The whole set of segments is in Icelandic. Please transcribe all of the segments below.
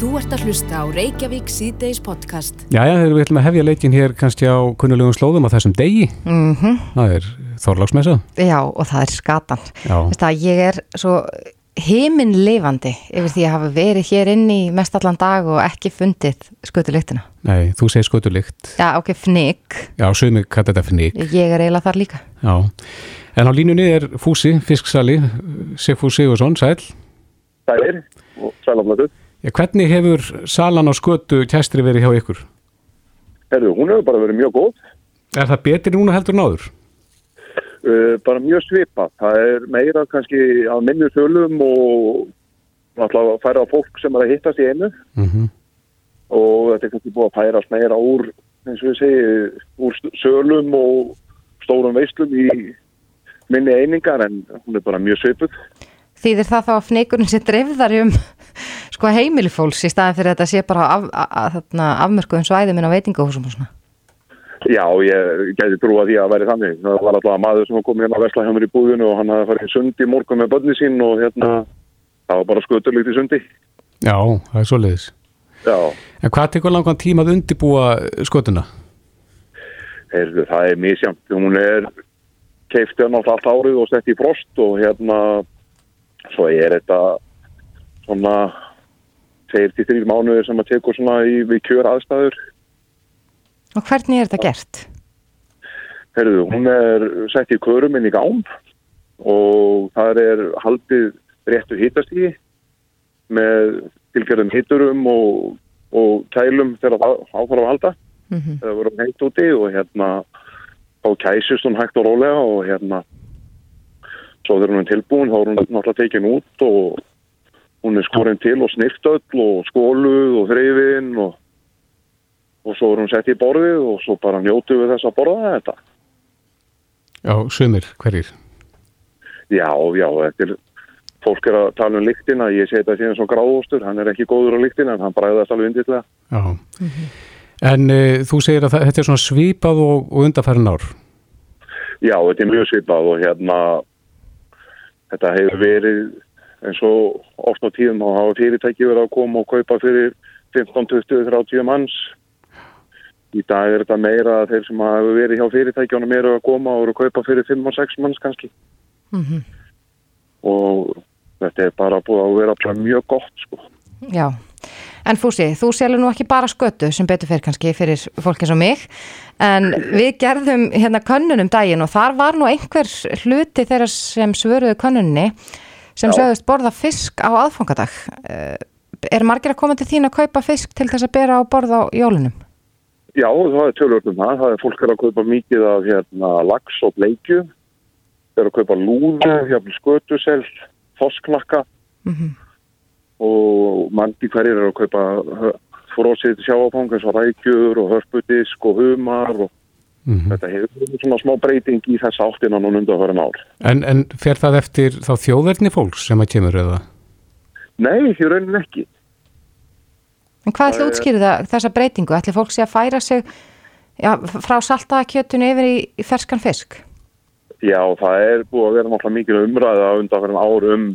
Þú ert að hlusta á Reykjavík síðdeis podcast. Jæja, þegar við ætlum að hefja leikin hér kannski á kunnulegum slóðum á þessum degi. Mm Það er Þorláksmessa. Já, og það er skatan. Já, Veist að ég er svo himinleifandi yfir því að hafa verið hér inn í mestallan dag og ekki fundið skutulíktina. nei, þú segir skutulikt. Já, ok, fnygg. Já, sumi hvað þetta finni. Ég er eiginlega þar líka. Já. En á línunni er Fúsi, fisksali, Sigfús Sigursson, sæl. Sælir og sælaflötu. Já, hvernig hefur salan á skötu kæstri verið hjá ykkur? Herðu, hún hefur bara verið mjög góð, Er það betri núna heldur en áður? uh, bara mjög svipað. Það er meira kannski á minni sölum og náttúrulega að færa fólk sem er að hittast í einu Mm og þetta er kannski búið að færast meira úr, eins og ég segi, úr sölum og stórum veislum í minni einingar en hún er bara mjög svipuð. Þýðir það þá að fnyggurinn sé dreifðari um sko heimili fólks í staðin fyrir að þetta sé bara af, af, af, afmörkuðum svæðum inn á veitingahúsum og svona. Já, ég gæti trúa því að væri þannig. Það var alltaf maður sem kom hérna að vesla hjá mér í búðinu og hann hafði farið sundi í morgun með börni sín og hérna, það var bara sköturlíkt í sundi. Já, það er svoleiðis. Já. En hvað tekur langan tíma að undibúa skötuna? Heyrðu, það er misjamt. Hún er keifti hann alltaf allt árið og sett í frost og hérna svo er þetta svona 2-3 mánuðir sem að tekur svona í, við kjör aðstæður. Og hvernig er þetta gert? Heyrðu, hún er sett í körum inn í gám og það er haldið réttu hittastígi með tilgerðum hitturum og, og kælum þegar það áþarf að halda. Mm það voru hengt úti og hérna þá kæsist hún hægt og rólega og hérna svo þegar hún er tilbúin þá er hún náttúrulega tekin út og hún er skorinn til og snirtöll og skóluð og þrifin og, og svo er hún sett í borðið og svo bara njótu við þess að borða þetta Já, sumir, hverjir? já, já, þetta er fólk er að tala um lyktina, ég segi þetta síðan svo gráðostur, hann er ekki góður á lyktina en hann bræðast alveg unditlega Já. En uh, þú segir að það, þetta er svona svipað og, og undarfærin ár. Já, þetta er mjög svipað og hérna þetta hefur verið eins og oft á tíðum og hafa fyrirtæki verið að koma og kaupa fyrir 15, 20, 30 manns. Í dag er þetta meira að þeir sem hafa verið hjá fyrirtækjónum eru að koma og eru að kaupa fyrir 5 og 6 manns kannski. -hmm. Og þetta er bara búið að vera mjög gott sko. Já, en Fúsi, þú selur nú ekki bara skötu sem betur fyrir kannski fyrir fólk eins og mig, en við gerðum hérna könnunum daginn og þar var nú einhver hluti þeirra sem svöruðu könnunni sem sögðust borða fisk á aðfangadag. Eh, Er margir að koma til þín að kaupa fisk til þess að bera á borð á jólunum? Já, það er tölvöld um það. Það er fólk er að kaupa mikið af hérna, lax og bleikju. Það er að kaupa lúðu, hérna, skötusel, þosknakka Mm og mangi hverjir eru að kaupa frósið sjáafang eins og rækjur og hörpudisk og humar og Mm þetta hefur verið svona smá breyting í þess áttinan og undanfærin ár. en, en fer það eftir þá þjóðverðni fólks sem að kemur eða? Nei, því raunin ekki. En hvað ætla útskýrið þessa breytingu? Ætli fólk sé að færa sig já, frá saltaða kjötunu yfir í, í ferskan fisk? Já, það er búið að vera náttúrulega mikil umræða undanfærin ár um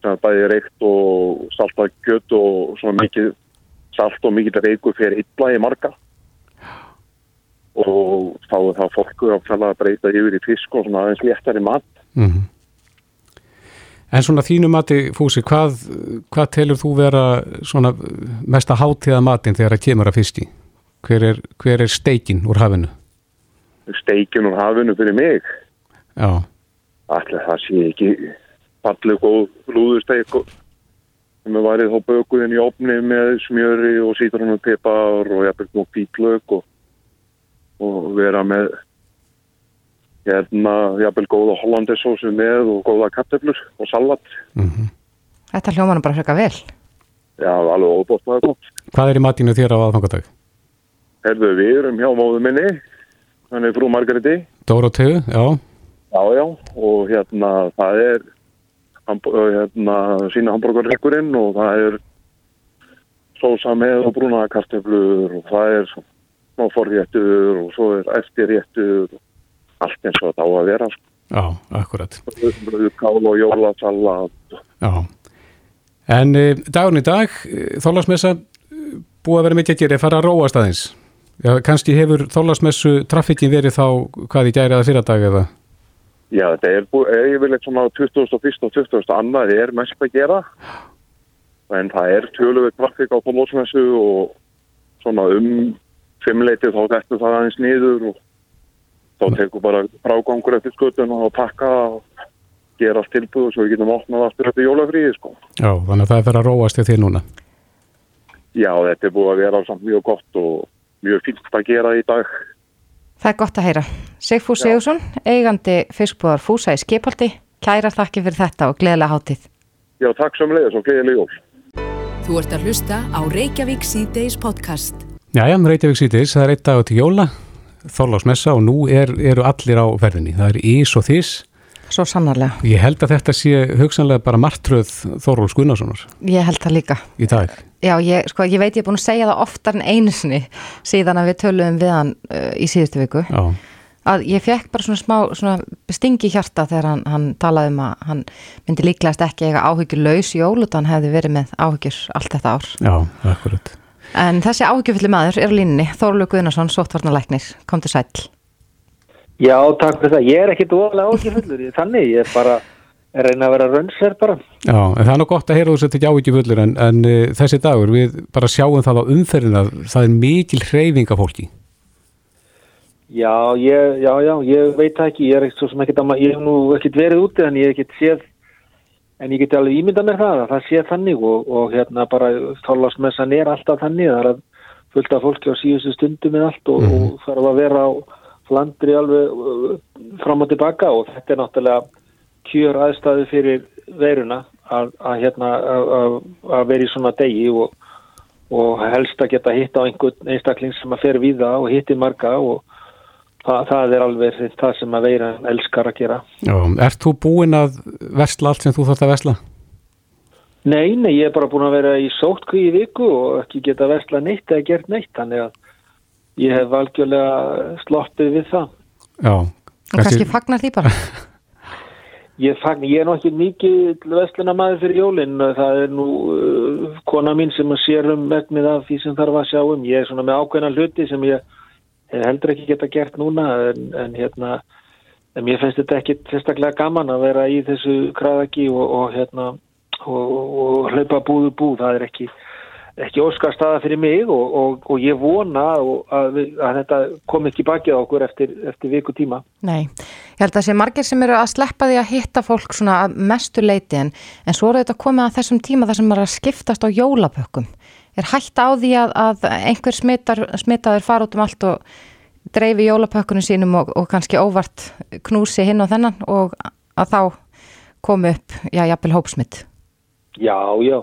sem að bæði reykt og saltað kjött og svona mikið salt og mikið reyku fyrir illa í marga og þá er það fólku fæla að breyta yfir í fisk og svona aðeins léttari mat. Mm En svona þínu mati, Fúsi, hvað, hvað telur þú vera svona mesta hátíða matinn þegar það kemur að fiski? Hver er, hver er steikin úr hafinu? Steikin úr hafinu fyrir mig, Já, allir það sé ekki fallið góð lúðusteik og- sem er værið þá bökuðin í opni með smjöri og sítrunum pipar og jafnveg nú pítlög og, og vera með hérna jafnveg góða hollandesósu með og góða katteflur og salat. mm Þetta hljóma nú bara freka vel. Já, alveg óbótt það er gott. Hvað er í matinu þér á aðfangadag? Herðu, við erum hjá móðu minni, þannig frú Margareti. Dórategu, já, Já, já, og hérna það er hérna, sína hambúrgarreikurinn og það er sósa með og brúna kartöflur og það er smá forréttur og svo er eftirréttur allt eins og þetta á að vera sko. já, akkurat. Kál og jólasalat Já. En e, dagun í dag, þólasmessa búið að vera mikið að gera, fara að róast aðeins. Já, kannski hefur þólasmessu traffikin verið þá hvað í gæri að fyrir dag eða? Já, þetta er búið, yfirleitt svona 2001 og 2002 annað er mest að gera en það er töluvið trafik á þólasmessu og svona um fimmleitið þá þetta það aðeins niður og þá tekur bara frágangur eftir skötun og pakka og gera allt tilbúð og svo við getum opnað aftur eftir jólafríði sko. Já, þannig að það er fyrir að róast til því núna. Já, þetta er búið að vera samt mjög gott og mjög fylgt að gera í dag. Það er gott að heyra. Sigfús Sigursson, eigandi fiskbúðar Fúsa í Skipaldi, kæra þakki fyrir þetta og gleðilega hátíð. Já, takk leiðis og gleðilega jól. Þú ert að hlusta á Reykjavík C-Days podcast. Já, Reykjavík C-Days, það er eitt dag til jóla, þorlásmessa og nú er, eru allir á verðinni. Það er ís og þís Svo sannarlega. Ég held að þetta sé hugsanlega bara martröð Þorvalds Gunnarssonar. Ég held það líka. Í dag. Já, ég, sko, ég veit ég er búin að segja það oftar en einu sinni síðan að við töluðum við hann uh, í síðustu viku. Já. Að ég fekk bara svona smá svona stingi hjarta þegar hann, hann talaði um að hann myndi líklegast ekki eiga áhyggjur laus í ólutan hefði verið með áhyggjur allt þetta ár. Já, akkurat. En þessi áhyggjufulli maður er á línni, Þorvaldur Gunnarsson, sóttvarnalæknir, kom til sæl. Já, takk fyrir það. Ég er ekkit óalega ágiföllur, þannig ég er bara er reyna að vera rönnsverð bara. Já, en það er nú gott að heyra þú sér ekki ágiföllur en, en uh, þessi dagur, við bara sjáum það á umferðin að það er mikil hreyfing af fólki. Já, ég, já, já, ég veit það ekki, ég er ekkert svo sem ekkert að maður, ég hef nú ekkert verið úti en ég hef ekkert séð, en ég geti alveg ímyndað með það að það sé þannig og, og hérna bara þálasmessan er alltaf þannig, það er að fullta fólki á síðustu stundum með allt og, mm. og þarf að vera á flandri alveg uh, fram og tilbaka og þetta er náttúrulega kjör aðstæðu fyrir veruna að, að, hérna, að, að vera í svona degi og, og helst að geta hitta á einhvern einstakling sem að fer við það og hitti marga og það, það er alveg það sem að vera elskar að gera. Já, ert þú búinn að versla allt sem þú þátt að versla? Nei, nei, ég er bara búinn að vera í sótkví í viku og ekki geta versla neitt eða gert neitt, þannig að ég hef algjörlega sloppið við það. Já. Og kannski fagnar því bara? Ég fagnar, ég er ekki mikið vestluna maður fyrir jólinn, það er nú uh, kona mín sem sér um megnið af því sem þarf að sjá um. Ég er svona með ákveðna hluti sem ég heldur ekki geta gert núna en, en hérna, en mér finnst þetta ekki sérstaklega gaman að vera í þessu kraðaki og, og hérna og, og hlaupa búðu búð, það er ekki ekki óskar staða fyrir mig og, og, og ég vona að, að þetta kom ekki bakið á okkur eftir, eftir viku tíma. Nei, ég held að það sé margir sem eru að sleppa því að hitta fólk svona mestu leiti en, en svo eru þetta komið að þessum tíma þar sem er að skiptast á jólapökkum. Er hægt á því að, að einhver smittar, smittaður fara út um allt og dreifi jólapökkunum sínum og, og kannski óvart knúsi hinn og þennan og að þá komi upp, já, jafnvel hópsmitt? Já, já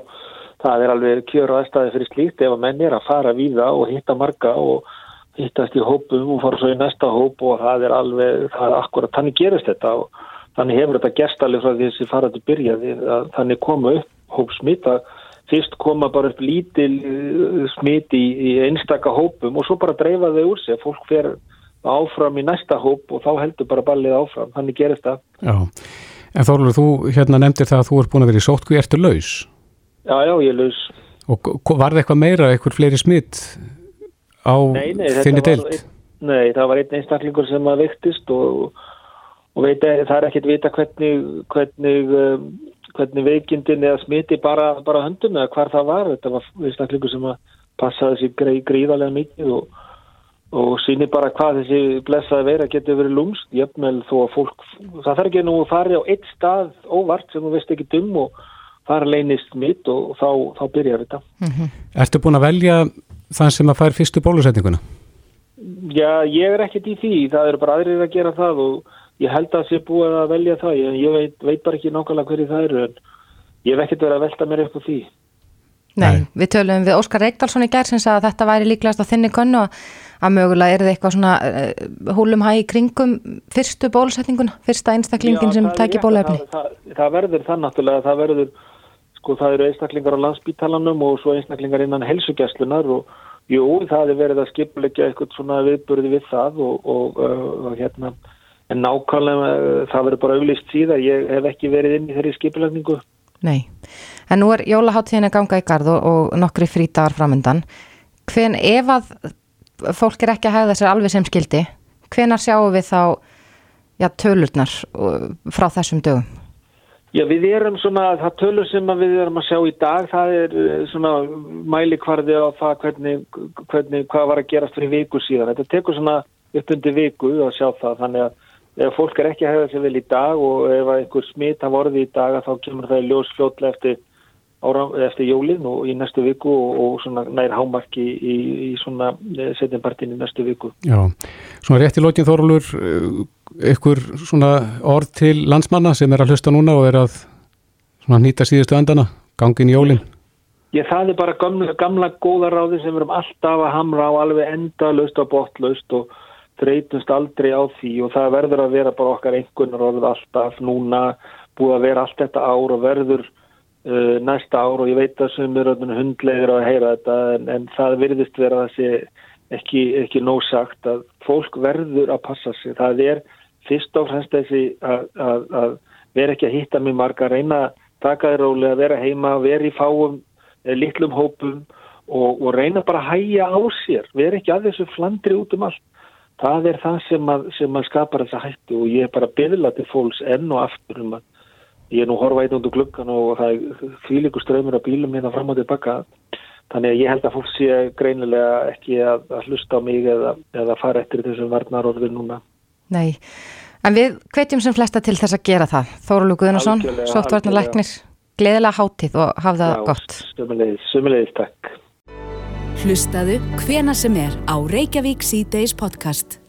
það er alveg kjör aðstæði fyrir slíkt ef að menn er að fara við það og hitta marga og hittast í hópum og fara svo í næsta hóp og það er alveg, það er akkurat, þannig gerist þetta og þannig hefur þetta gerst alveg frá því þessi farandi byrjaði að þannig koma upp hóp smita, fyrst koma bara upp lítil uh, smiti í, í einstaka hópum og svo bara dreifa þau úr sig, fólk fer áfram í næsta hóp og þá heldur bara ballið áfram, þannig gerist það. Já, en Þórlur, þú hérna nefndir það að þú er búin að vera í sótkví, ertu laus? Já, já, ég laus. Og var það eitthvað meira, eitthvað fleiri smitt á nei, nei, þinni deilt? Nei, það var einn einstaklingur sem að vektist og, og veit, það er ekkert vita hvernig, hvernig, um, hvernig veikindin eða smitti bara, bara höndum eða hvar það var. Þetta var einstaklingur sem að passaði sér gríðarlega mikið og, og síni bara hvað þessi blessaði vera getur verið lúmst. Jöfnvel þó að fólk, það þarf ekki nú að fara á eitt stað óvart sem þú veist ekki dum og þar leynist mitt og þá, þá byrjar þetta. Mm -hmm. Ertu búin að velja þann sem að fær fyrstu bólusetninguna? Já, ég er ekkert í því. Það eru bara aðrir að gera það og ég held að það sé búin að velja það. Ég, ég veit, veit bara ekki nákvæmlega hverju það eru en ég hef ekkert verið að velta mér upp á því. Nei, Nei, við tölum við Óskar Reykdalsson í gerð sem sagði að þetta væri líklegast á þinni konnu og að mögulega er það eitthvað svona uh, húlum hæg kringum fyrstu bólusetninguna, fyrsta einstaklingin Já, sem tækir bólefni. Það, það, það verður það náttúrulega, það verður sko það eru einstaklingar á landsbítalanum og svo einstaklingar innan helsugjastlunar og jú, það er verið að skipulegja eitthvað svona viðbörði við það og, og, og, og hérna en nákvæmlega það verður bara auðlist síðan, ég hef ekki verið inn í þeirri skipulegningu Nei, en nú er jólaháttíðin að ganga í garð og, nokkri frítagar framöndan. Hven, ef að fólk er ekki að hegða sér alveg sem skildi, hvenar sjáum við þá já, tölurnar uh, frá þessum dögum? Já, við erum svona, það tölur sem við erum að sjá í dag, það er eh, svona mælikvarði á það hvernig, hvernig, hvað var að gerast fyrir viku síðan. Þetta tekur svona upp undir viku að sjá það, þannig að ef fólk er ekki að hefða sér vel í dag og ef einhver smit hafa orðið í dag þá kemur það í ljós fljótlega eftir, ára, eftir jólinn og í næstu viku og, og svona nær hámarki í, í, svona eh, setjumpartin í næstu viku. Já, svona rétt í lokin Þorlur, ykkur svona orð til landsmanna sem er að hlusta núna og er að svona nýta síðustu endana, gangin í jólinn? Ég það er bara gamla, gamla góða ráði sem við erum alltaf að hamra á alveg enda löst og botlaust og þreytumst aldrei á því og það verður að vera bara okkar einhvernar orð alltaf núna búið að vera allt þetta ár og verður uh, næsta ár og ég veit að sem er hundlegir að heyra þetta en, en það virðist vera þessi ekki, ekki nóg sagt að fólk verður að passa sig. Það er fyrst og fremst þessi að, að, að vera ekki að hitta mig marga, reyna að taka þér róli, að vera heima, vera í fáum, litlum hópum og, og reyna bara að hæja á sér, vera ekki að þessu flandri út um allt. Það er það sem að, sem að skapar þessa hættu og ég er bara byggla til fólks enn og aftur um að ég er nú horfa eitt undir glukkan og það er fýlikur ströymur að bílum hérna fram og tilbaka Þannig að ég held að fólk sé greinilega ekki að, að hlusta á mig eða, eða fara eftir þessum varnarorðu núna. Nei, en við hvetjum sem flesta til þess að gera það. Þóru Lúkuðunarsson, Sóttvarnarleiknir, gleðilega hátíð og hafa það Já, gott. Sumulegis, sumulegis, takk. Hlustaðu hvena sem er á Reykjavík C-Days podcast.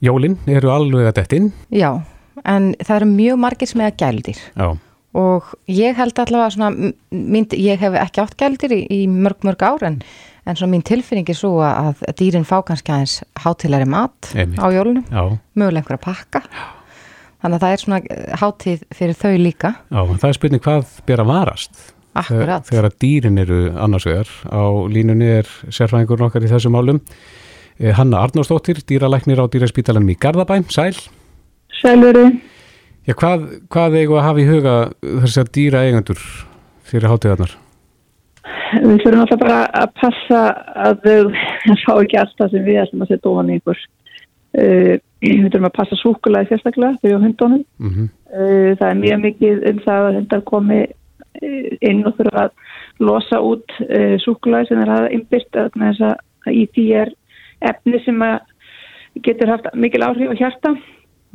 Jólinn eru alveg að dettin. Já, en það eru mjög margir sem er að gældir. Já og ég held allavega svona, mín, ég hef ekki átt gældir í, í mörg mörg ár en, en svo mín tilfinning er svo að dýrin fá kannski aðeins hátilari mat Einmitt. á jólunum, Já. mögulega einhverja pakka Já. þannig að það er svona hátíð fyrir þau líka. Já, það er spurning hvað ber að varast Akkurat. þegar að dýrin eru annars vegar á línunni er sérfræðingur nokkar í þessum málum eh, Hanna Arnóstóttir, dýralæknir á dýraspítalanum í Garðabæm, sæl Sælveri Já, hvað, hvað eigum að hafa í huga þess að dýra eigendur fyrir hátíðarnar? Við þurfum alltaf bara að passa að þau fá ekki alltaf sem við ætlum að setja ofan í ykkur. Uh, við þurfum að passa súkulæði sérstaklega fyrir hundónum. Mm -hmm. uh, það er mjög mikið um það að hundar komi inn og þurfa að losa út uh, súkulæði sem er að innbyrt að, að í því er efni sem getur haft mikil áhrif á hjarta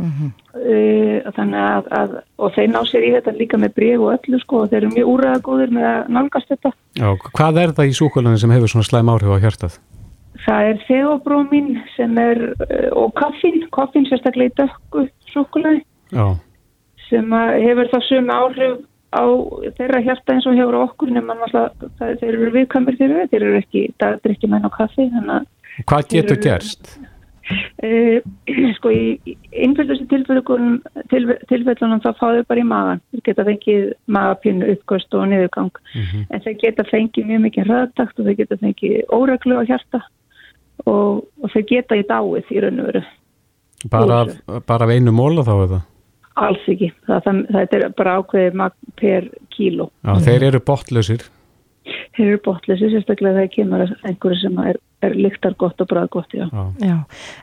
Mm -hmm. uh, þannig að, að og þeir ná sér í þetta líka með breg og öllu sko og þeir eru mjög úræðagóðir með að nálgast þetta Já, hvað er það í súkulæðinu sem hefur svona slæm áhrif á hjartað? Það er þeobrómin sem er uh, og kaffin, kaffin sérstaklega í dökku súkulæði sem hefur það sömu áhrif á þeirra hjarta eins og hefur okkur nema það, þeir eru viðkamir fyrir þeir eru ekki dagdrykki menn á kaffi Hvað getur gerst? Uh, sko í innfjöldustu tilfellunum þá fáður bara í magan þeir geta fengið magapínu uppgöst og niðurgang. Mm -hmm. en þeir geta fengið mjög mikið ræðtakt og þeir geta fengið óreglu á hjarta og, og þeir geta í dáið í raun og veru. Bara, bara af einu móla þá eða? Alls ekki, það, það, það er bara ákveðið per kíló. Já, þeir eru botlausir Þeir eru botlausir, sérstaklega þegar kemur einhverju sem er er lyktar gott og bræð gott, já. já.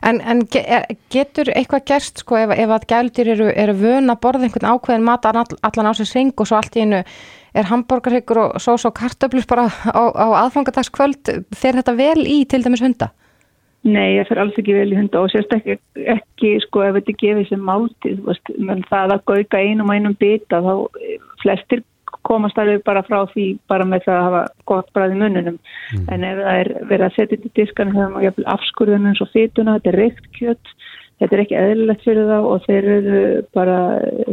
En, en getur eitthvað gerst sko ef, ef að gældir eru, eru vöna að borða einhvern ákveðin mat all, allan á sér syng og svo allt í einu er hambúrgarhyggur og sós og kartöflus bara á, á aðfangadagskvöld þeir þetta vel í til dæmis hunda? Nei, ég fer alls ekki vel í hunda og sérst ekki, ekki sko ef þetta gefið sem máltið, menn það að gauka einum og einum bita þá flestir komast alveg bara frá því bara með það að hafa gott bræði mununum mm. en ef það er verið að setja þetta í diskan þegar maður afskurðunum svo fytuna, þetta er reykt kjött þetta er ekki eðlilegt fyrir þá og þeir eru bara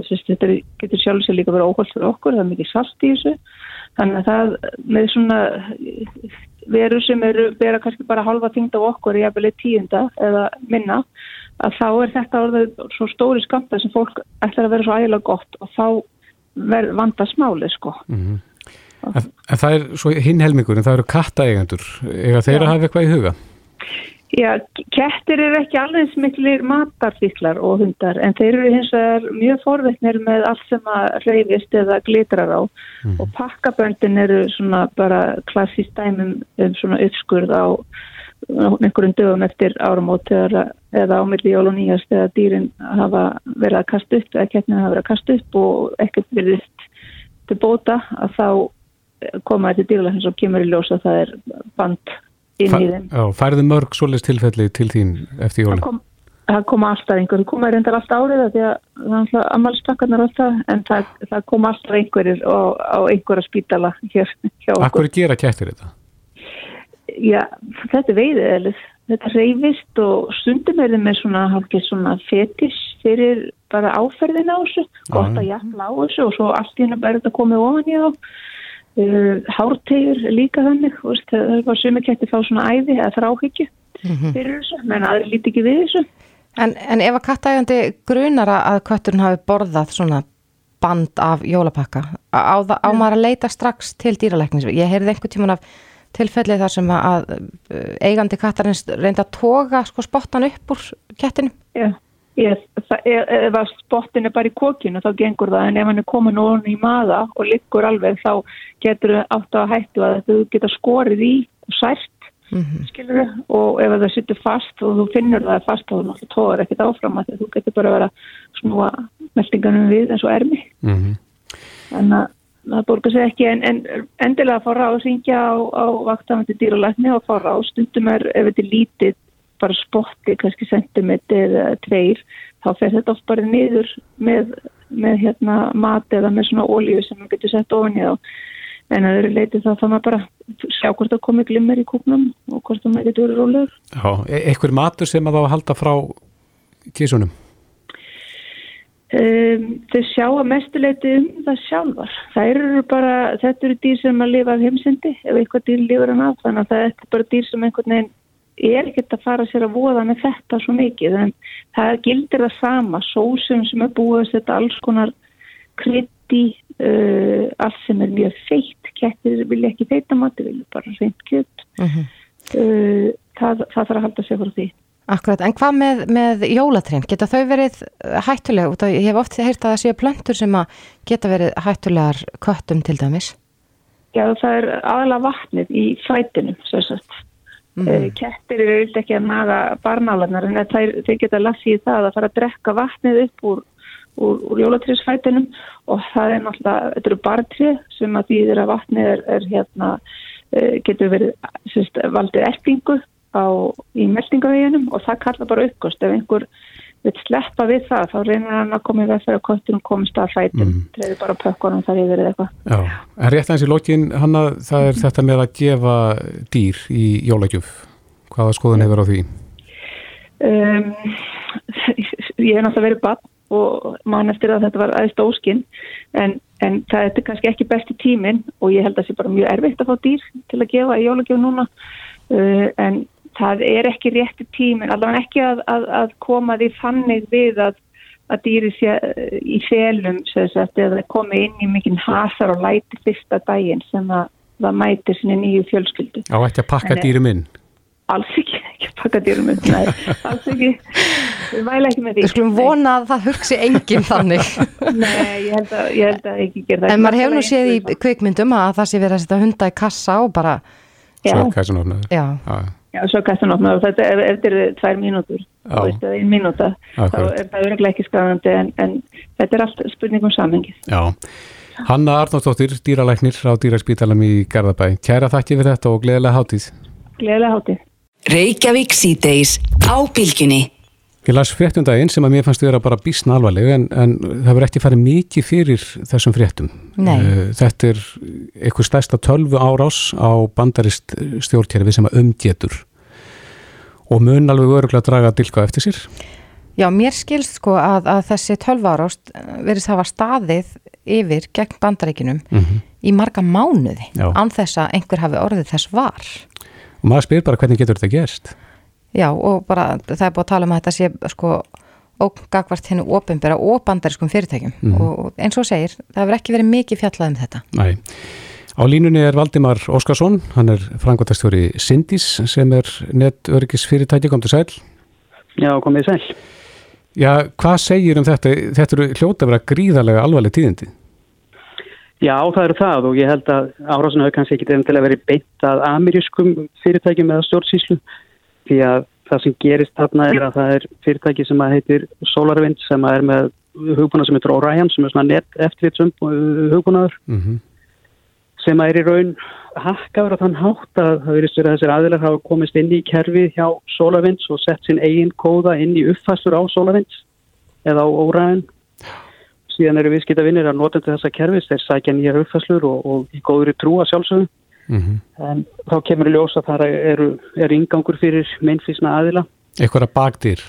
sérst, þetta getur sjálf sér líka verið óholt fyrir okkur það er mikið salt í þessu þannig að það með svona veru sem eru vera kannski bara halva þingd af okkur í jafnvelið tíunda eða minna að þá er þetta orðið svo stóri skamta sem fólk ætlar að vera svo ægilega gott og þá vanda smáli sko mm -hmm. en, en það er svo hinn helmingur en það eru kattaeigandur eða þeir að hafa eitthvað í huga? Já, kettir eru ekki alveg smiklir matarfíklar og hundar en þeir eru hins vegar mjög forveitnir með allt sem að reyfist eða glitrar á Mhm. og pakkaböndin eru svona bara klassist dæmum um svona uppskurð á einhverjum dögum eftir áramót eða, ámilli jól og nýjast eða dýrin hafa verið að kasta upp eða kettinu hafa verið að kasta upp og ekkert verið til bóta að þá koma þetta dýrlega og kemur í ljós að það er band inn í þeim. Já, færðu mörg svoleiðs tilfelli til þín eftir Það jólin? kom, það koma alltaf einhverju, það koma reyndar alltaf árið það því að það er alltaf ammálspakkarnar alltaf en það, það koma alltaf einhverjir á, á einhverja spítala hér hjá okkur. Akkur gera kettir þetta? Já, þetta er veiðið þetta reyfist og stundum er þið með svona, svona fetis fyrir bara áferðin á þessu. Gott að jafna á þessu og svo allt í hennu bara þetta komið ofan í þá. Uh, hártegur líka þannig veist, það er bara sumi ketti fá svona æði eða þráhyggju fyrir þessu menn aðri líti ekki við þessu. En, en ef að kattægandi grunar að kötturinn hafi borðað svona band af jólapakka, á, á maður að leita strax til dýralæknis. Ég heyrði einhver tíman af tilfelli þar sem að uh, eigandi kattarins reynda að toga sko spottan upp úr kettinu. Já, ég, það, ef, að spottin er bara í kokinu þá gengur það en ef hann er komin ofan í maða og liggur alveg þá getur það átt að hættu að þú geta skorið í og sært Mm -hmm. skilur við, og ef það sittur fast og þú finnur það fast er náttúrulega tóður ekkert áfram að þú getur bara að vera að snúa meldinganum við eins og ermi Mm -hmm. en að það borgar sig ekki en, en endilega að fá ráð syngja á, á vaktafandi dýralækni og fá ráð stundum er ef þetta er lítið bara spotti, kannski sentimeter eða tveir, þá fer þetta oft bara niður með, með hérna mat eða með svona ólíu sem maður getur sett ofan í þá en að öðru leiti þá þá maður bara sjá hvort það komi glimmer í kúknum og hvort það maður getur rólegur. Já, e eitthvað matur sem að þá að halda frá kísunum? Um, þau sjá að mestuleiti um það sjálfar. Það eru bara, þetta eru dýr sem að lifa af heimsendi ef eitthvað dýr lifur hann af þannig að það er bara dýr sem einhvern veginn er ekkert að fara sér að voða með þetta svo mikið en það gildir það sama sósum sem er búið að setja alls konar krytti uh, allt sem er mjög feitt kettir vilja ekki feita mat, þau vilja bara reynd kjött Mm -hmm. uh, það, það þarf að halda sig frá því Akkurat, en hvað með, með jólatrén? Geta þau verið hættulega? Af- Ég hef oft heyrt að það séu plöntur sem að geta verið hættulegar köttum til dæmis. Já, það er aðalega vatnið í fætinum, svo sagt. Mhm. Mm. Kettir eru vilt ekki að naga barnálanar en þeir geta lasið í það að fara að drekka vatnið upp úr, úr, úr jólatrísfætinum og það er náttúrulega, þetta eru bartrið sem að þýðir að vatnið er, er hérna, eh, getur verið sérst, valdið erfingu á, í meldingaveginum og það kalla bara uppkost. Ef einhver vil sleppa við það, þá reynir hann að koma í veg fyrir að kottunum komist að fætum, mm. trefur bara pökkunum þar yfir eða eitthvað. Já, en rétt aðeins í lokin, Hanna, það er þetta með að gefa dýr í jólagjöf. Hvaða skoðun hefur á því? Um, ég hef náttúrulega verið bann og mann eftir að þetta var aðeins óskinn en, en það er kannski ekki besti tíminn og ég held að það sé bara mjög erfitt að fá dýr til að gefa í jólagjöf núna uh, en það er ekki rétti tíminn, allavega ekki að, að, að koma því fannig við að, að dýri sé uh, í sagt, eða komi inn í mikinn hasar og læti fyrsta daginn sem að það mætir sinni nýju fjölskyldu. Á ekki að pakka dýrum inn? alls ekki, ekki að pakka dýrum upp, nei, alls ekki. Við væla ekki með því. Við skulum vona að það hugsi enginn þannig. Nei, ég held að, ég held að ekki gera það. En maður hefur nú séð í kvikmyndum að það sé verið að setja hunda í kassa og bara, Já, Svo kæsun ofnaður. já, Já, já svo kastan opna og þetta ef, ef þetta eru tvær mínútur þú veist, eða ein mínúta þá er það öruglega ekki skadandi en, en þetta er allt spurning um samhengið já. Hanna Arnóttóttir, dýralæknir á dýraspítalam í Garðabæ. Kæra þakki fyrir þetta og gleðilega hátíð. Gleðilega hátíð Reykjavík síðdeis á bylginni. Ég las fréttundaginn sem að mér fannst vera bara bísna alvarleg en, en það verður ekki farið mikið fyrir þessum fréttum. Nei. Eh, Þetta er eitthvað stærsta tölvu árás á bandarist stjórnkerfi sem að umgetur og mun alveg öruglega að draga dilka eftir sér. já, mér skilst sko að, að þessi 12 árást verðist hafa staðið yfir gegn bandaríkinum Mm í marga mánuði Já. án þess að einhver hafi orðið þess var. Og maður spyr bara hvernig getur þetta gerst. Já, og bara það er búið að tala um að þetta sé sko ógagvart hennu ofinbera og bandarískum fyrirtækjum Mhm. og eins og segir, það hefur ekki verið mikið fjallað um þetta. Nei. Á línunni er Valdimar Óskarsson, hann er frangotastjóri Sindís sem er netörgisfyrirtæki, kom til sæl. Já, komið sæl. Já, hvað segir um þetta? Þetta eru hljóta að vera gríðarlega alvarleg tíðindi. Já, það eru það og ég held að árásun hafa kannski ekki til að vera beint að amerískum fyrirtækjum eða stjórnsýslu því að það sem gerist þarna er að það er fyrirtæki sem að heitir SolarWind sem að er með hugbúna sem heitir Orion sem er svona net eftirlitsum hugbúnaður. Mm -hmm. sem að er í raun hakkaður á þann hátt að það verist verið að þessir aðilar hafa komist inn í kerfið hjá SolarWind og sett sinn eigin kóða inn í uppfæstur á SolarWind eða á Orion. Síðan eru viðskita vinnir að nota þessa kerfis, þeir sækja nýjar uppfæslur og, og í góðri trúa sjálfsögum mm -hmm. en þá kemur í ljós að það eru, eru ingangur fyrir meinfísna aðila. Einhverja bakdýr?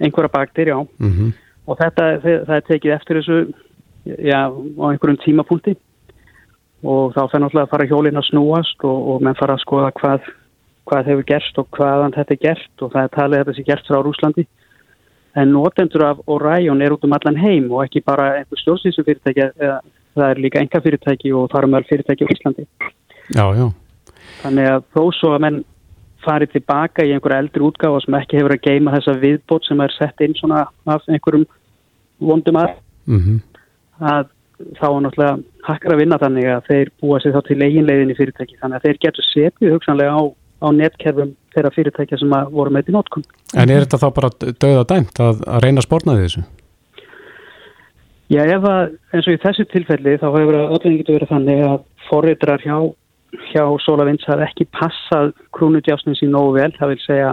Einhverja bakdýr, já mm -hmm. og þetta, það, það er tekið eftir þessu já, á einhverjum tímapunkti og þá fennar alltaf að fara hjólinn að snúast og, og menn fara að skoða hvað, hvað hefur gerst og hvaðan þetta er gert og það er talið að þetta sé gert frá Rúslandi en notendur af Orion er út um allan heim og ekki bara einhver stjórnstísu fyrirtæki það er líka enga fyrirtæki og þar er mjög fyrirtæki í Íslandi já, já. þannig að þó svo að menn farið tilbaka í einhverja eldri útgáfa sem ekki hefur að geima þessa viðbót sem er sett inn svona af einhverjum vondum að mm -hmm. að þá er náttúrulega hakkar að vinna þannig að þeir búa sér þá til eiginleiðin í fyrirtæki þannig að þeir getur setið hugsanlega á, á netkerfum þeirra fyrirtækja sem voru með í nótkunn. En er þetta þá bara döða dæmt að, að reyna að spórna þessu? Já, ef að eins og í þessu tilfelli þá hefur öllum getur verið þannig að forriðrar hjá, hjá Sólavins hafði ekki passað krúnudjásnins í nógu vel, það vil segja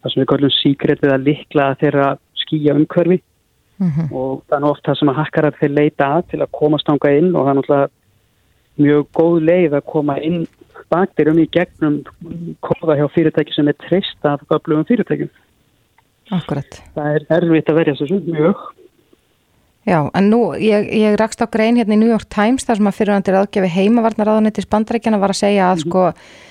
það sem við kallum síkretið að likla þeirra skýja umhverfi mm -hmm. og það er nú oft það sem að hakkarar þeir leita að til að komast ánga inn og það er náttúrulega mjög góð leið að koma inn bakterum í gegnum kóða hjá fyrirtæki sem er treyst af öflugum fyrirtækjum. Akkurat. Það er erfitt að verja þessu mjög. Já, en nú, ég, ég rakst á grein hérna í New York Times þar sem að fyrirvandir aðgjafi heimavarnaráðanetti spandrækjana var að segja að mm -hmm. sko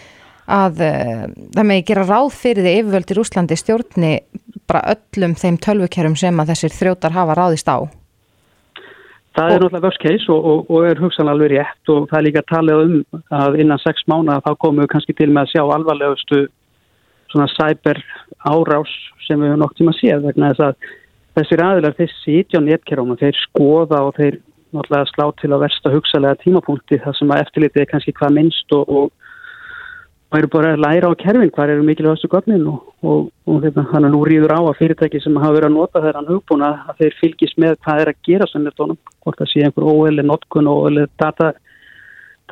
að uh, það megi gera ráð fyrir því yfirvöldir Úslandi stjórni bara öllum þeim tölvukerum sem að þessir þrjótar hafa ráðist á. Það er náttúrulega worst case og, og, og er hugsan alveg rétt og það er líka talið um að innan sex mánu þá komum við kannski til með að sjá alvarlegustu svona cyber árás sem við höfum nokt tíma að séð vegna þess að þessir aðilar þeir sitja á netkerfum og þeir skoða og þeir náttúrulega slá til að versta hugsalega tímapunkti þar sem að eftirlitið er kannski hvað minnst og, og og eru bara að læra á kerfin hvað eru mikilvægastu gögnin og, og, hérna, hann er nú rýður á að fyrirtæki sem hafa verið að nota þeirra hann hugbúna að þeir fylgis með hvað er að gera sem er tónum, hvort það sé einhver óeili notkun og óeili data,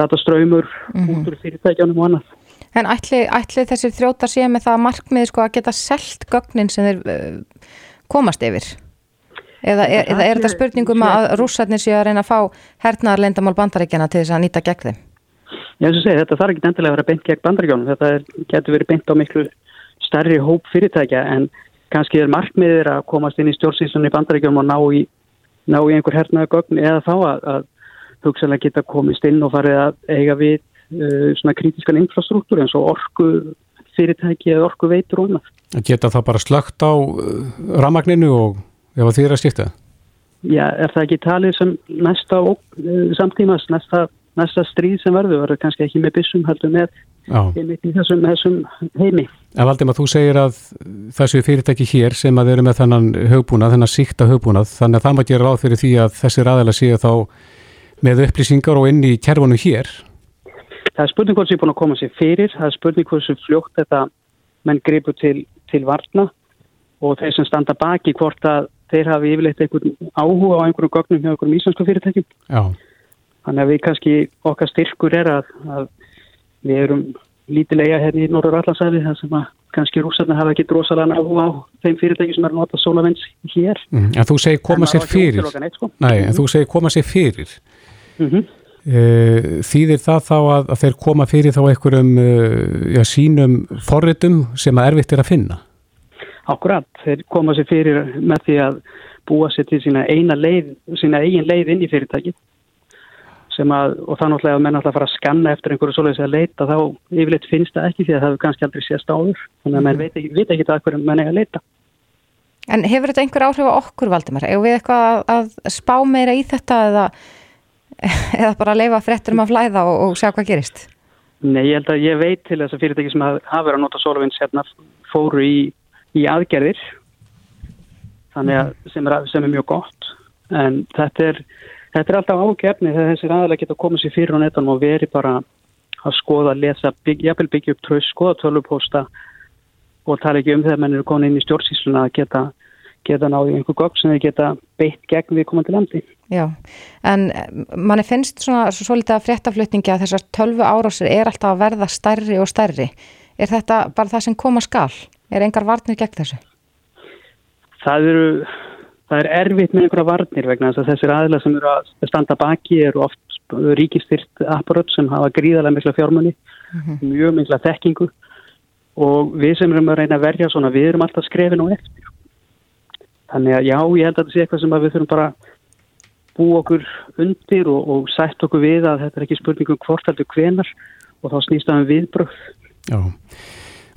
dataströymur mm -hmm. út úr fyrirtækjanum og annað. En ætli, ætli þessir þrótar sé með það markmiði sko að geta selt gögnin sem þeir komast yfir? Eða er, eða er þetta spurningum að rússarnir sé að reyna að fá hernaðarlendamál bandaríkjana til þess að nýta gegn þeim? Já, þess að segja, þetta þarf ekki endilega að vera beint gegn bandaríkjónum, þetta getur verið beint á miklu starri hóp fyrirtækja en kannski er markmiðir að komast inn í stjórnsýstunni í bandaríkjónum og ná í, ná í einhver hernaða gögn eða þá að, að hugsalega geta komist inn og farið að eiga við uh, svona kritískan infrastruktúr eins og orku fyrirtæki eða orku veitur og annað. Geta það bara slögt á uh, ramagninu og ef það þýr að skipta? Já, er það ekki talið sem næsta uh, samtímas, næsta næsta stríð sem verður verður kannski ekki með byssum heldur með þessum, þessum heimi. En Valdimar, þú segir að þessu fyrirtæki hér sem að eru með þennan högbúnað, þennan síkta högbúnað, þannig að það maður gera ráð fyrir því að þessi ræðilega séu þá með upplýsingar og inn í kerfunum hér? Það er spurning hvort sem er búin að koma sér fyrir, það er spurning hvort sem fljótt þetta menn gripu til, til varna og þeir sem standa baki hvort að þeir hafi yfirleitt einhvern áhuga á einhverjum gögnum hjá einhverjum íslensku fyrirtækjum. Já. Þannig að við kannski, okkar styrkur er að, að við erum lítilega hérna í Norður Allarsæði þar sem að kannski rúsarna hafa ekki drosalega náðu á þeim fyrirtæki sem er að nota sólavens hér. Mm, en þú segir koma sér fyrir. Eitt, sko. Nei, en þú segir koma sér fyrir. Mm -hmm. Þýðir það þá að, að þeir koma fyrir þá einhverjum já, sínum forritum sem að erfitt er að finna? Akkurat, þeir koma sér fyrir með því að búa sér til sína eina leið, sína eigin leið inn í fyrirtækið sem að, og það náttúrulega að menn alltaf fara að skanna eftir einhverju svoleiðis að leita, þá yfirleitt finnst það ekki því að það hefur kannski aldrei sést áður þannig að menn veit ekki, veit ekki það hverju menn er að leita En hefur þetta einhver áhrif á okkur Valdimar? Eða við eitthvað að, að spá meira í þetta eða eða bara leifa frétturum að flæða og, og sjá hvað gerist? Nei, ég held að ég veit til þess að fyrirtæki sem hafa verið að nota SolarWinds hérna fóru í, í aðgerðir þannig að sem er, sem er mjög gott en þetta er, þetta er alltaf ágefni þegar þessir aðalega geta komið sér fyrir á netanum og veri bara að skoða, lesa, bygg, jafnvel byggja upp tröst, skoða tölvupósta og tala ekki um þegar menn eru komin inn í stjórnsísluna að geta, geta náðu einhver gögg sem þeir geta beitt gegn við komandi landi. Já, en manni finnst svona svo litið að fréttaflutningi að þessar tölvu árásir er alltaf að verða stærri og stærri. Er þetta bara það sem koma skal? Er engar varnir gegn þessu? Það eru, það er erfitt með einhverja varnir vegna þess að þessir aðla sem eru að standa baki eru oft ríkistyrt apparat sem hafa gríðarlega mikla fjármunni, mm -hmm. mjög mikla þekkingu og við sem erum að reyna að verja svona, við erum alltaf skrefin og eftir. Þannig að já, ég held að þetta sé eitthvað sem við þurfum bara bú okkur undir og, og sætt okkur við að þetta er ekki spurningum hvort heldur hvenar og þá snýst það um viðbröð. Já.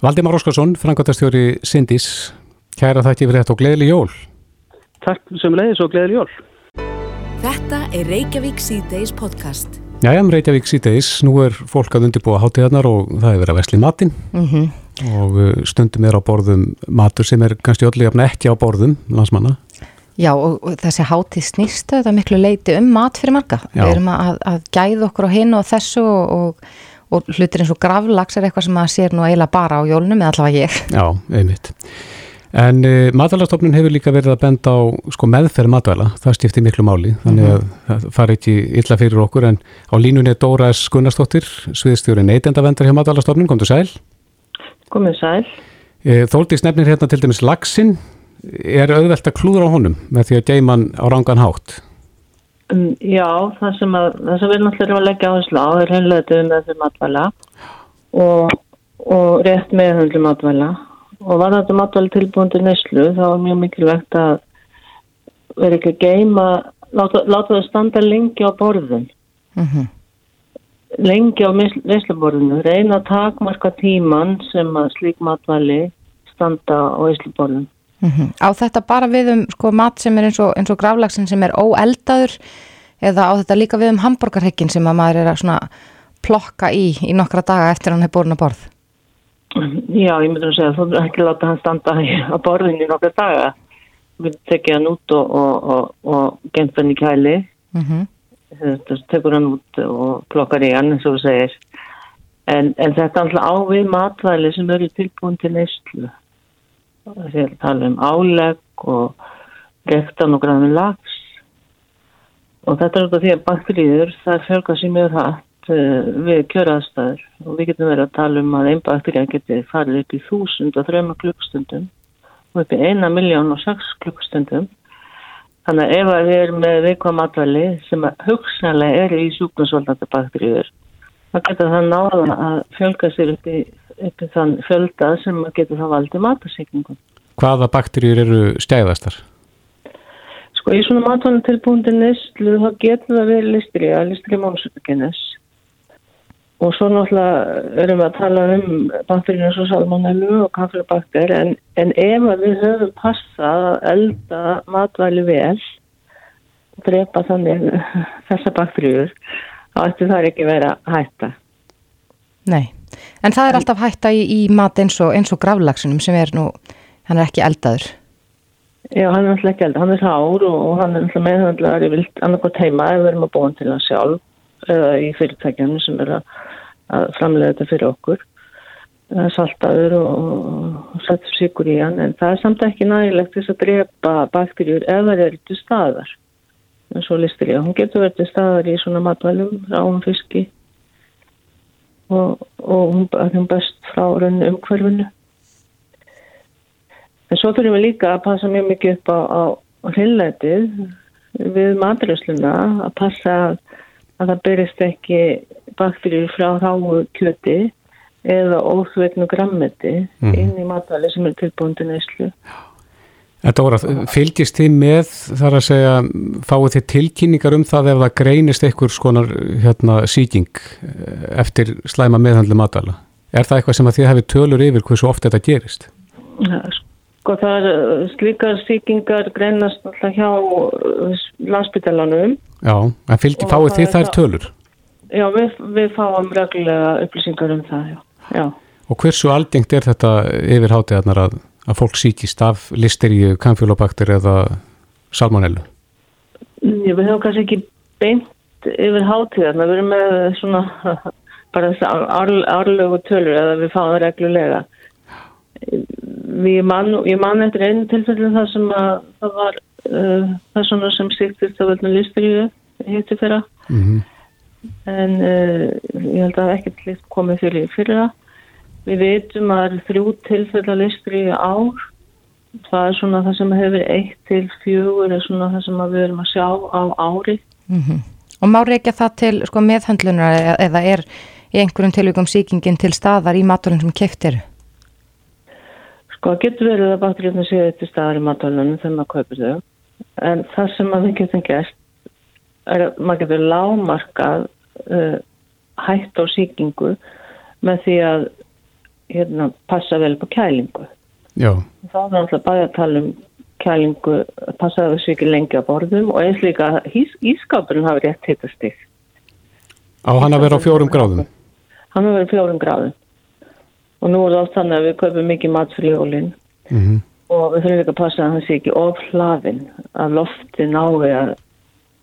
Valdimar Óskarsson, frangotastjóri Sindis, kæra þætti fyrir þetta og gleðileg jól. Takk sem leiðis og gleðileg jól. Þetta er Reykjavík C-Days podcast. Jæja, um Reykjavík C-Days, nú er fólk að undirbúa hátíðarnar og það er verið að vesli matinn mm -hmm. og uh, stundum er á borðum matur sem er kannski öllu jafn ekki á borðum landsmanna. Já og, og þessi hátíð snýstu þetta miklu leiti um mat fyrir marga. Já. Við erum að, að gæða okkur á hinn og þessu og, og, og hlutir eins og gravlags er eitthvað sem að sér nú eiginlega bara á jólunum eða allavega ég. Já, einmitt. En uh, matvælastofnun hefur líka verið að benda á sko, meðferð matvæla, það stiftir miklu máli, þannig að það fari ekki illa fyrir okkur en á línunni er Dóra S. Gunnarsdóttir, sviðstjóri neytendavendar hjá matvælastofnun, kom þú sæl? Komið sæl. Uh, Þóldís nefnir hérna til dæmis lagsin, er auðvelt að klúður á honum með því að geyman á rangan hátt? Um, já, það sem, að, það sem við náttúrulega erum að leggja áherslu á er heimlega með því matvæla og, og rétt meðhundlu matvæla og var þetta matvæli tilbúin til neslu þá er mjög mikilvægt að vera ekki að geima láta, láta það standa lengi á borðun mm -hmm. lengi á nesluborðinu reyna að takmarka tíman sem að slík matvæli standa á nesluborðun mm -hmm. Á þetta bara við um sko, mat sem er eins og, eins og gravlagsin sem er óeldaður eða á þetta líka við um hambúrgarhekkin sem að maður er að plokka í í nokkra daga eftir hann hefur borin að borð Já, ég myndi að segja að þú ekki láta hann standa á borðinu í nokkar daga. Myndi tekja hann út og, og, og, gengt hann í kæli. Mm -hmm. Þú tekur hann út og plokkar í hann eins og þú segir. En, en þetta er alltaf ávið matvæli sem eru tilbúin til neyslu. Að tala um álegg og rektan og græðin lags. Og þetta er af því að bakteríður það fjölgar sér mjög hægt Eh, við kjöraðstæður og við getum verið að tala um að einn bakterja geti farið upp í þúsund og þrema klukkstundum og upp í eina miljón og sex klukkstundum þannig að ef við erum með veikvað matvæli sem hugsanlega er í sjúknusvöldandi bakterjur þá getur það náða að fjölga sér upp í, upp í þann fjölda sem getur það valdið matarsýkningum Hvaða bakterjur eru stæðastar? Sko í svona matvæli tilbúndi nýstlu þá getur það verið listri að listri mónsutuginnes Og svo náttúrulega erum við að tala um bakterinu eins og salmonellu og kafflebakter en, en ef við höfum passað að elda matvæli vel og drepa þannig þessa bakterjur þá ættu það ekki verið að hætta. Nei, en það er en, alltaf hætta í, í mat eins og, og gravlagsunum sem er nú, hann er ekki eldaður. Já, hann er alltaf ekki eldaður, hann er hár og, og hann er alltaf meðhandlar í vilt annarkot heima ef við erum að búin til það sjálf eða í fyrirtækjum sem er að að framlega þetta fyrir okkur. Saltaður og settur sigur í hann en það er samt ekki nægilegt þess að drepa bakterjur ef það er til staðar. En svo listir ég hún getur verið til staðar í svona matvælum ráum fiski og, og hún er best frá raun umhverfinu en svo fyrir við líka að passa mjög mikið upp á, á hreinleitið við maturlösluna að passa að að það byrjast ekki bakterjur frá ráu kjöti eða óþveitnu grammeti mm. inn í matvæli sem er tilbúin til neyslu. Þetta voru að fylgist þið með þar að segja, fáið þið tilkynningar um það ef það greinist einhver skonar hérna, síking eftir slæma meðhandlu matvæla. Er það eitthvað sem að þið hefði tölur yfir hversu oft þetta gerist? Sko það er slíkar sýkingar greinast alltaf hjá uh, landsbytalanum. Já, en fylgdi Og fáið þið þær tölur Já, við, við fáum reglulega upplýsingar um það, já. já. og hversu algengt er þetta yfir hátíðarnar að, að fólk síkist af listeríu, kamfjólabakter eða salmonellu? Við höfum kannski ekki beint yfir hátíðarna, við erum með svona bara árlegu tölur eða við fáum það reglulega. Man, ég man eftir einu tilfellin þar sem að það var uh, persóna sem síktist af öllum listeríu hitti fyrra Mm en uh, ég held að ekkert líkt komið fyrir fyrra. Við veitum að það eru þrjú tilfella listeríu ár. Það er svona það sem hefur eitt til fjögur er svona það sem við erum að sjá á ári. Mhm. Og má reykja það til sko, meðhöndlunar eða, er í einhverjum tilvíkum sýkingin til staðar í maturinn sem keftir? Sko, getur verið að bakteríunum séu til staðar í matvælunum þegar maður kaupir þau. En það sem við getum gert er að maður getur lámarkað uh, hætt á sýkingu með því að hérna, passa vel på kælingu. Já, Þá er náttúrulega bæði að tala um kælingu, passa að þessu ekki lengi á borðum og eins líka að ís, ískapurinn hafi rétt hittastig. á hann að vera á fjórum gráðum Hann hafi verið fjórum gráðum. Og nú er það oft þannig að við kaupum mikið mat fyrir jólinn mm og við þurfum líka að passa að hann sé ekki of hlaðin að lofti nái að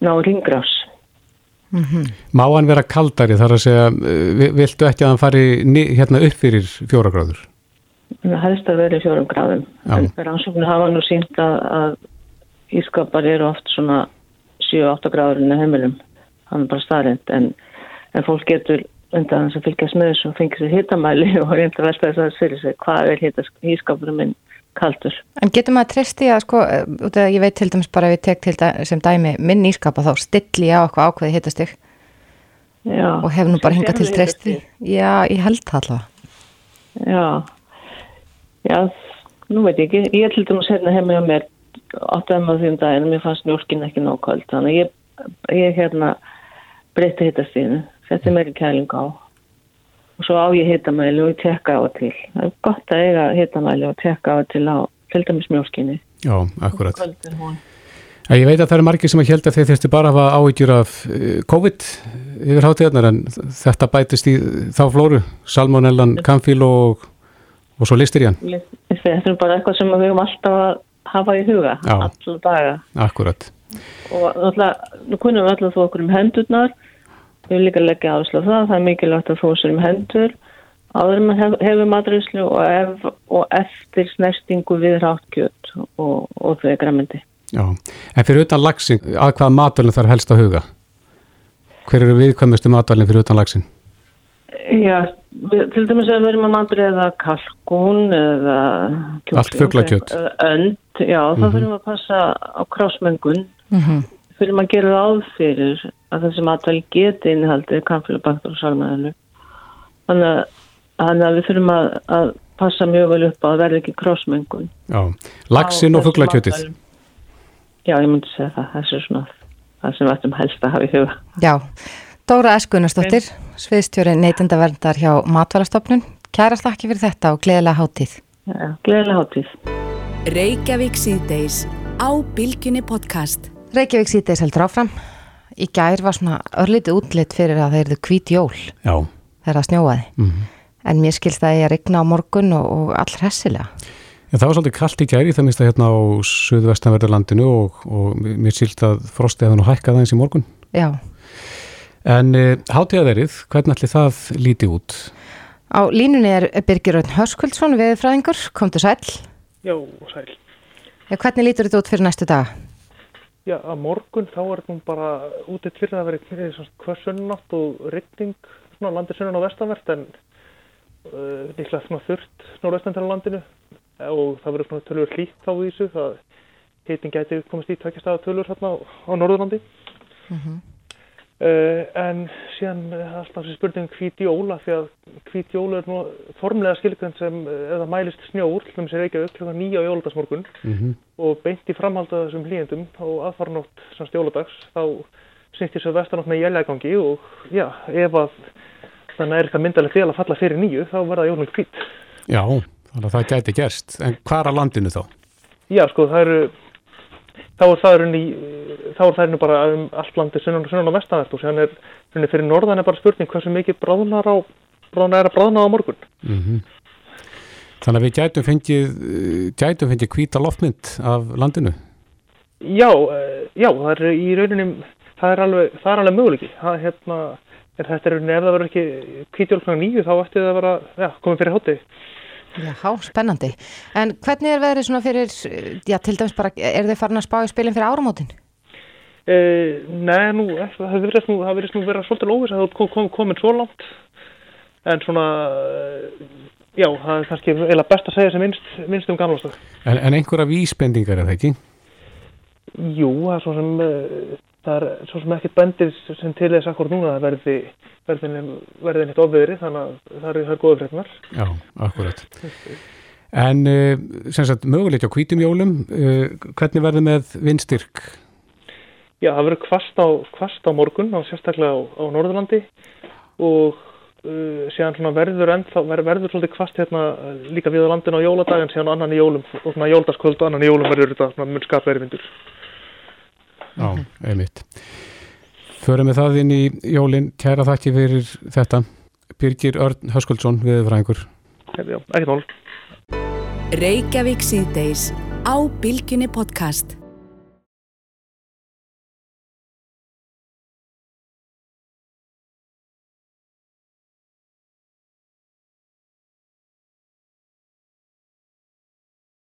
ná ringrás. Má hann vera kaldari þar að segja eh, vi- viltu ekki að hann fari hérna upp fyrir fjóra gráður? Það helst að vera í fjórum gráðum. Rannsóknir hafa nú sínt að, að ískapar eru oft svona 7-8 gráður inn á heimilum. Það er bara staðrind en, en fólk getur undan þess að fylgjast með þessu og fengið sér hitamæli og reynda velta þess að fyrir sig hvað er ískapurum minn kaldur. En getur maður treysti að sko, eh, út af að ég veit til dæmis bara ef ég tek til dæ, sem dæmi minn ískapa þá stilli ég á eitthvað ákveði hittastig og hef nú bara hingað til treysti. Já, ég held það allavega. Já, já, nú veit ég ekki, ég til dæmis hérna heima hjá mér áttaði maður því um daginn og mér fannst mjölkin ekki nóg köld, þannig að ég, ég hérna breytti hittastíðinu, setti meiri kæling á og svo á ég hitamæli og ég tekka á það til. Það er gott að eiga hitamæli og tekka á það til á til dæmis mjölkinni. Já, akkurat. Er ég veit að það eru margir sem að held að þeir þurfti bara að hafa áhyggjur af eh, COVID yfir hátíðarnar en þetta bætist í þá flóru, salmonellan, kamfíl og, og svo listir í hann. Þetta er bara eitthvað sem við höfum alltaf að hafa í huga, alla daga. Akkurat. og náttúrulega, nú kunum við alltaf þú okkur um hendurnar við viljum líka leggja áherslu á það það er mikilvægt að þú sér um hendur áður maður hef, hefur matræslu og, ef, og eftir snertingu við ráttgjöt og, og þau græmyndi Já, en fyrir utan lagsin, að hvaða matvælinn þarf helst að huga? Hver eru viðkvæmustu matvælinn fyrir utan lagsin? Já, við, til dæmis að við erum að matræða kalkún eða kjúkling Allt fuglakjöt. eða önd, já, þá Mhm. þurfum við að passa á krossmengun Mm fyrir maður að gera ráð fyrir að þessi matvæli geti innihaldið kamfélabaktur og salmaðinu. Þannig þannig að við þurfum að, að passa mjög vel upp á að verða ekki krossmengun. Já, lagsin og matvælum. Já, ég myndi segja það. Það er svona það sem við ættum helst að hafa í huga. Já, Dóra Eskunastóttir, sviðstjóri neytendaverndar hjá Matvælastofnun. Kæra þakki fyrir þetta og gleðilega hátíð. Já, gleðilega hátíð. Reykjavík síðdeis á Bilginni podcast. Reykjavík síðdeis heldur áfram. Í gær var svona örlítið útlitt fyrir að það erðu hvít jól Já, þegar það snjóaði. Mhm. En mér skilst að ég að regna á morgun og, og all hressilega. en það var svolítið kallt í gæri það minnst að hérna á suðvestanverðarlandinu og, og mér sílt að frostið hefði nú hækkað aðeins í morgun. Já, En uh, hátíðaverið, hvernig ætli það líti út? á línunni er Birgir Rönn Hörskuldsson, veðurfræðingur, kom til sæl. Já, sæl. Ja, hvernig lítur þetta út fyrir næstu dag? Já, að morgun þá er nú bara útitt fyrir að vera hvað sunnátt og svona landir sunnan á vestanvert en uh, líklega þurft norðaustan til landinu. Og það verður tölur hlýtt þá í þessu það hitin gæti komist í tvekkjastaða tölur hérna á, á Norðurlandi Uh, en síðan er alltaf þessi spurning um hvít jóla því að hvít jóla er nú formlega skilgjönd sem uh, eða mælist snjór til þess að Reykjavík klokkan nýja á jólaldagsmorgun Mm og beint í framhald af þessum hlýjendum og aðfaranótt sem stjóladag þá snýtti svo vestanótt með jæljagangi og já, ef að þannig er eitthvað myndalegt vel að falla fyrir nýju þá verða jólun hvít. Já, Þannig að það gæti gerst. En hvar að landinu þá? Já, sko, það eru þá er það runni þá er það runni bara um allt landi sunnan og sunnan á vestanvert og sér er runni fyrir norðan er bara spurning hversu mikið bráðnar á bráðnar er að bráðna á morgun. Mm Þannig að við gætum fengið gætum fengið hvíta loftmynd af landinu? Já, uh, já, það er í rauninni það er alveg, það er alveg möguleiki. Það hérna, er þetta er rauninni ef það verður ekki hvítjólknar nýju þá ætti það að vera já, komið fyrir hótið Já, spennandi. En hvernig er veðrið svona fyrir, já, til dæmis bara, er þið farin að spá í spilin fyrir áramótin? Uh, nei, nú, það verðist nú, það verðist nú vera svolítið óvis að það kom, kom, komin svo langt en svona já, það er kannski eða best að segja sem minnst, minnst um gamla stöð. En, en einhverja vísbendingar er það ekki? Jú, það er svo sem uh, það er svo sem ekkert bendið sem til þess akkur núna að verði verði neitt ofviðri þannig að það eru góða freknar. Já, akkurat. En uh, sem sagt, möguleikja á hvítum jólum, uh, hvernig verður með vindstyrk? Já, það verður kvast á, kvast á morgun og sérstaklega á, á Norðurlandi og uh, síðan verður ennþá, verður, verður svolítið kvast hérna líka við á landinu á jóladag en síðan annan í jólum og svona jóldaskvöld og annan í jólum verður þetta svona mun skapverði vindur. Já, einmitt. Förum við það inn í jólinn, kæra þakki fyrir þetta. Birgir Örn Höskuldsson, viðfræðingur. Já, ekki mál. Reykjavík síðdeis á Bilginni podcast.